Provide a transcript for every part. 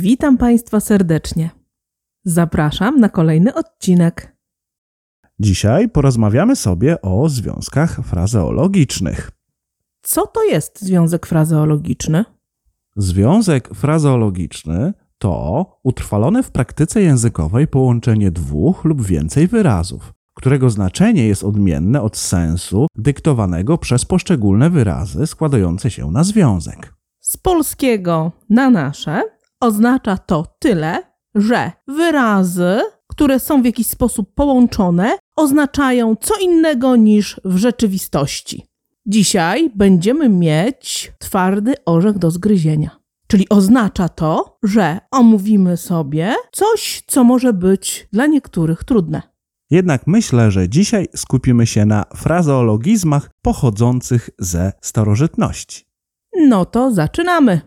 Witam Państwa serdecznie. Zapraszam na kolejny odcinek. Dzisiaj porozmawiamy sobie o związkach frazeologicznych. Co to jest związek frazeologiczny? Związek frazeologiczny to utrwalone w praktyce językowej połączenie dwóch lub więcej wyrazów, którego znaczenie jest odmienne od sensu dyktowanego przez poszczególne wyrazy składające się na związek. Z polskiego na nasze oznacza to tyle, że wyrazy, które są w jakiś sposób połączone, oznaczają co innego niż w rzeczywistości. Dzisiaj będziemy mieć twardy orzech do zgryzienia. Czyli oznacza to, że omówimy sobie coś, co może być dla niektórych trudne. Jednak myślę, że dzisiaj skupimy się na frazeologizmach pochodzących ze starożytności. No to zaczynamy.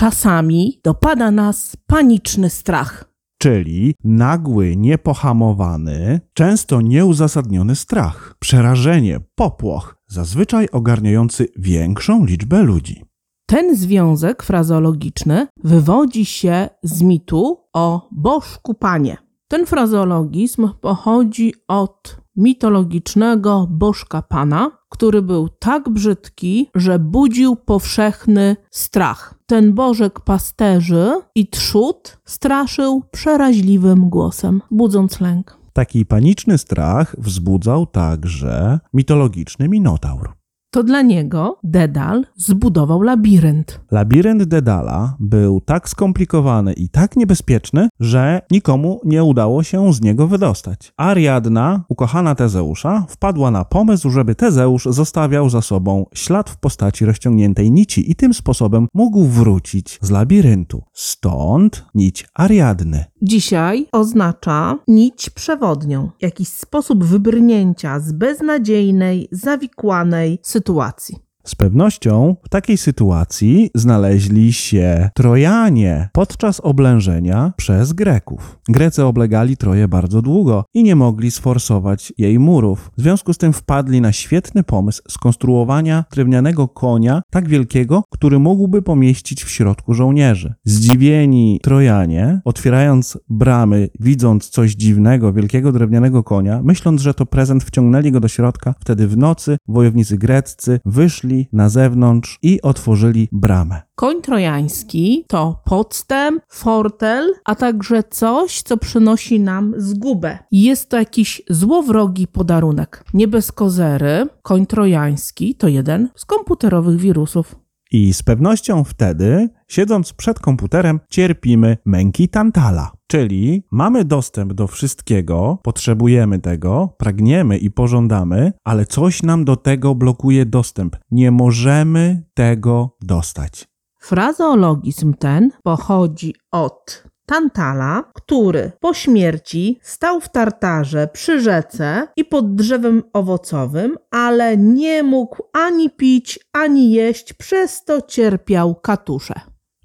Czasami dopada nas paniczny strach. Czyli nagły, niepohamowany, często nieuzasadniony strach, przerażenie, popłoch, zazwyczaj ogarniający większą liczbę ludzi. Ten związek frazeologiczny wywodzi się z mitu o bożku panie. Ten frazeologizm pochodzi od mitologicznego bożka pana, który był tak brzydki, że budził powszechny strach. Ten bożek pasterzy i trzód straszył przeraźliwym głosem, budząc lęk. Taki paniczny strach wzbudzał także mitologiczny Minotaur. To dla niego Dedal zbudował labirynt. Labirynt Dedala był tak skomplikowany i tak niebezpieczny, że nikomu nie udało się z niego wydostać. Ariadna, ukochana Tezeusza, wpadła na pomysł, żeby Tezeusz zostawiał za sobą ślad w postaci rozciągniętej nici i tym sposobem mógł wrócić z labiryntu. Stąd nić Ariadny. Dzisiaj oznacza nić przewodnią, jakiś sposób wybrnięcia z beznadziejnej, zawikłanej sytuacji. Z pewnością w takiej sytuacji znaleźli się Trojanie podczas oblężenia przez Greków. Grecy oblegali Troję bardzo długo i nie mogli sforsować jej murów. W związku z tym wpadli na świetny pomysł skonstruowania drewnianego konia tak wielkiego, który mógłby pomieścić w środku żołnierzy. Zdziwieni Trojanie, otwierając bramy, widząc coś dziwnego, wielkiego drewnianego konia, myśląc, że to prezent, wciągnęli go do środka. Wtedy w nocy wojownicy greccy wyszli na zewnątrz i otworzyli bramę. Koń trojański to podstęp, fortel, a także coś, co przynosi nam zgubę. Jest to jakiś złowrogi podarunek. Nie bez kozery, koń trojański to jeden z komputerowych wirusów. I z pewnością wtedy, siedząc przed komputerem, cierpimy męki tantala. Czyli mamy dostęp do wszystkiego, potrzebujemy tego, pragniemy i pożądamy, ale coś nam do tego blokuje dostęp. Nie możemy tego dostać. Frazeologizm ten pochodzi od Tantala, który po śmierci stał w tartarze przy rzece i pod drzewem owocowym, ale nie mógł ani pić, ani jeść, przez to cierpiał katusze.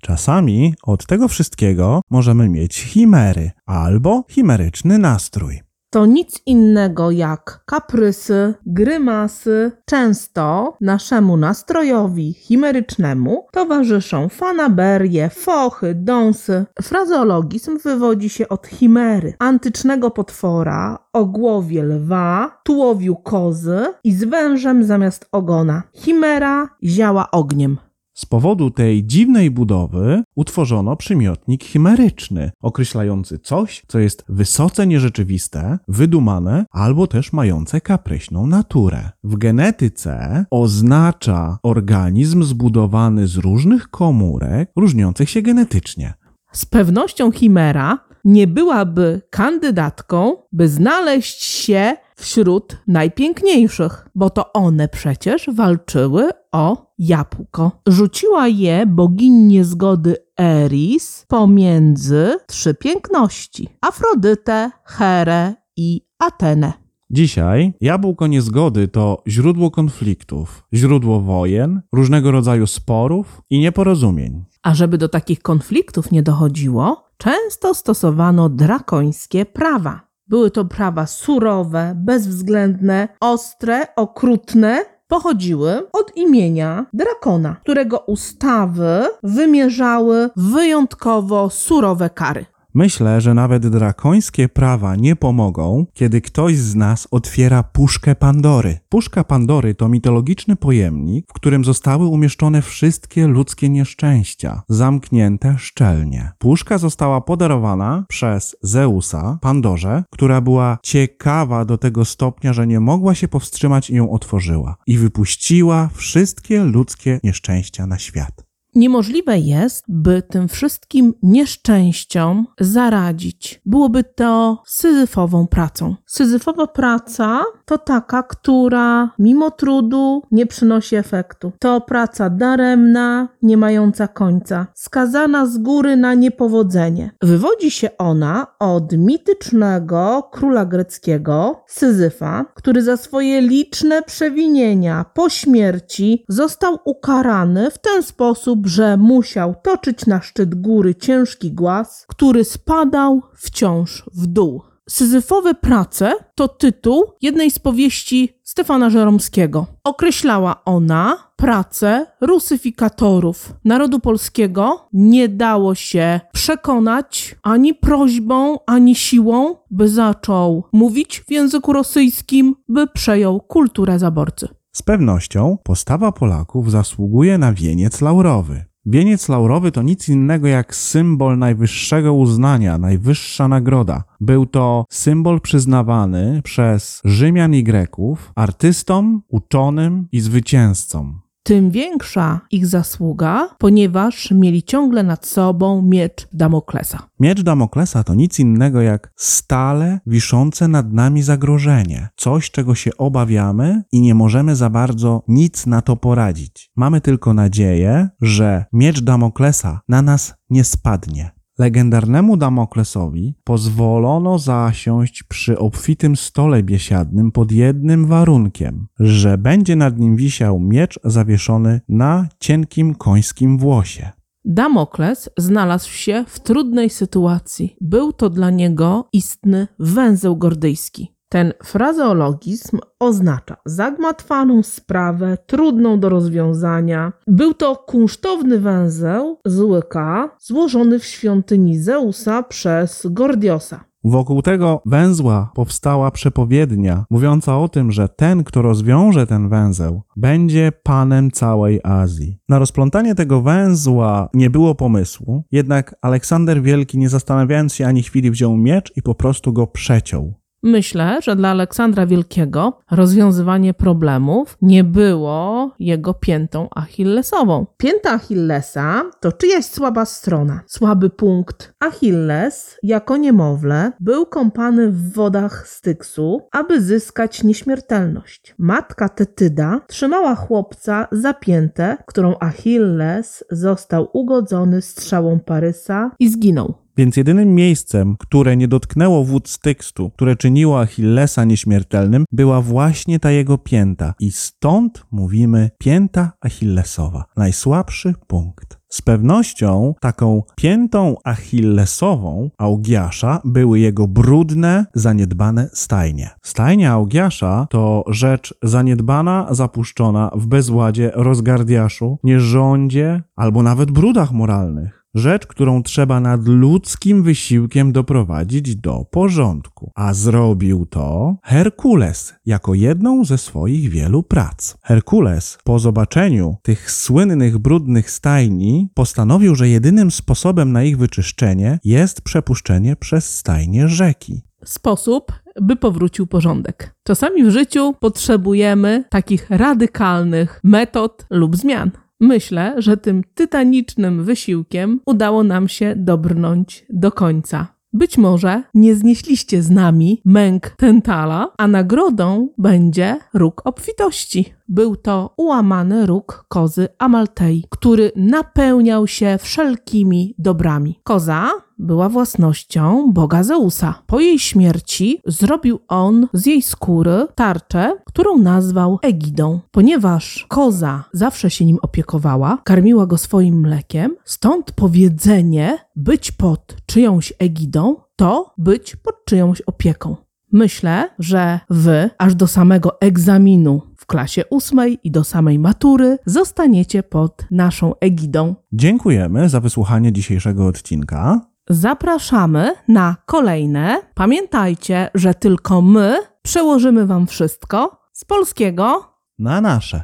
Czasami od tego wszystkiego możemy mieć chimery albo chimeryczny nastrój to nic innego jak kaprysy, grymasy. Często naszemu nastrojowi chimerycznemu towarzyszą fanaberie, fochy, dąsy. Frazeologizm wywodzi się od chimery, antycznego potwora o głowie lwa, tułowiu kozy i z wężem zamiast ogona. Chimera ziała ogniem. Z powodu tej dziwnej budowy utworzono przymiotnik chimeryczny, określający coś, co jest wysoce nierzeczywiste, wydumane albo też mające kapryśną naturę. W genetyce oznacza organizm zbudowany z różnych komórek, różniących się genetycznie. Z pewnością chimera nie byłaby kandydatką, by znaleźć się wśród najpiękniejszych, bo to one przecież walczyły o jabłko. Rzuciła je bogini niezgody Eris pomiędzy trzy piękności: Afrodytę, Herę i Atenę. Dzisiaj jabłko niezgody to źródło konfliktów, źródło wojen, różnego rodzaju sporów i nieporozumień. A żeby do takich konfliktów nie dochodziło, często stosowano drakońskie prawa. Były to prawa surowe, bezwzględne, ostre, okrutne pochodziły od imienia Drakona, którego ustawy wymierzały wyjątkowo surowe kary. Myślę, że nawet drakońskie prawa nie pomogą, kiedy ktoś z nas otwiera puszkę Pandory. Puszka Pandory to mitologiczny pojemnik, w którym zostały umieszczone wszystkie ludzkie nieszczęścia, zamknięte szczelnie. Puszka została podarowana przez Zeusa Pandorze, która była ciekawa do tego stopnia, że nie mogła się powstrzymać i ją otworzyła. I wypuściła wszystkie ludzkie nieszczęścia na świat. Niemożliwe jest, by tym wszystkim nieszczęściom zaradzić. Byłoby to syzyfową pracą. Syzyfowa praca to taka, która mimo trudu nie przynosi efektu. To praca daremna, nie mająca końca, skazana z góry na niepowodzenie. Wywodzi się ona od mitycznego króla greckiego Syzyfa, który za swoje liczne przewinienia po śmierci został ukarany w ten sposób, że musiał toczyć na szczyt góry ciężki głaz, który spadał wciąż w dół. Syzyfowe prace to tytuł jednej z powieści Stefana Żeromskiego. Określała ona pracę rusyfikatorów narodu polskiego. Nie dało się przekonać ani prośbą, ani siłą, by zaczął mówić w języku rosyjskim, by przejął kulturę zaborcy. Z pewnością postawa Polaków zasługuje na wieniec laurowy. Wieniec laurowy to nic innego jak symbol najwyższego uznania, najwyższa nagroda. Był to symbol przyznawany przez Rzymian i Greków artystom, uczonym i zwycięzcom tym większa ich zasługa, ponieważ mieli ciągle nad sobą miecz Damoklesa. Miecz Damoklesa to nic innego jak stale wiszące nad nami zagrożenie, coś czego się obawiamy i nie możemy za bardzo nic na to poradzić. Mamy tylko nadzieję, że miecz Damoklesa na nas nie spadnie. Legendarnemu Damoklesowi pozwolono zasiąść przy obfitym stole biesiadnym pod jednym warunkiem, że będzie nad nim wisiał miecz zawieszony na cienkim końskim włosie. Damokles znalazł się w trudnej sytuacji. Był to dla niego istny węzeł gordyjski. Ten frazeologizm oznacza zagmatwaną sprawę, trudną do rozwiązania. Był to kunsztowny węzeł z łyka złożony w świątyni Zeusa przez Gordiosa. Wokół tego węzła powstała przepowiednia, mówiąca o tym, że ten, kto rozwiąże ten węzeł, będzie panem całej Azji. Na rozplątanie tego węzła nie było pomysłu, jednak Aleksander Wielki, nie zastanawiając się ani chwili, wziął miecz i po prostu go przeciął. Myślę, że dla Aleksandra Wielkiego rozwiązywanie problemów nie było jego piętą achillesową. Pięta Achillesa to czyjaś słaba strona, słaby punkt. Achilles, jako niemowlę, był kąpany w wodach Styksu, aby zyskać nieśmiertelność. Matka Tetyda trzymała chłopca za piętę, którą Achilles został ugodzony strzałą Parysa i zginął. Więc jedynym miejscem, które nie dotknęło wód Stykstu, które czyniło Achillesa nieśmiertelnym, była właśnie ta jego pięta. I stąd mówimy pięta Achillesowa. Najsłabszy punkt. Z pewnością taką piętą achillesową Augiasza były jego brudne, zaniedbane stajnie. Stajnia Augiasza to rzecz zaniedbana, zapuszczona w bezładzie, rozgardiaszu, nierządzie albo nawet brudach moralnych. Rzecz, którą trzeba nad ludzkim wysiłkiem doprowadzić do porządku. A zrobił to Herkules jako jedną ze swoich wielu prac. Herkules po zobaczeniu tych słynnych brudnych stajni postanowił, że jedynym sposobem na ich wyczyszczenie jest przepuszczenie przez stajnie rzeki sposób, by powrócił porządek. Czasami w życiu potrzebujemy takich radykalnych metod lub zmian. Myślę, że tym tytanicznym wysiłkiem udało nam się dobrnąć do końca. Być może nie znieśliście z nami męk Tentala, a nagrodą będzie róg obfitości. Był to ułamany róg kozy Amaltei, który napełniał się wszelkimi dobrami. Koza była własnością boga Zeusa. Po jej śmierci zrobił on z jej skóry tarczę, którą nazwał Egidą. Ponieważ koza zawsze się nim opiekowała, karmiła go swoim mlekiem, stąd powiedzenie być pod czyjąś Egidą to być pod czyjąś opieką. Myślę, że wy aż do samego egzaminu w klasie ósmej i do samej matury zostaniecie pod naszą egidą. Dziękujemy za wysłuchanie dzisiejszego odcinka. Zapraszamy na kolejne. Pamiętajcie, że tylko my przełożymy Wam wszystko z polskiego Na nasze.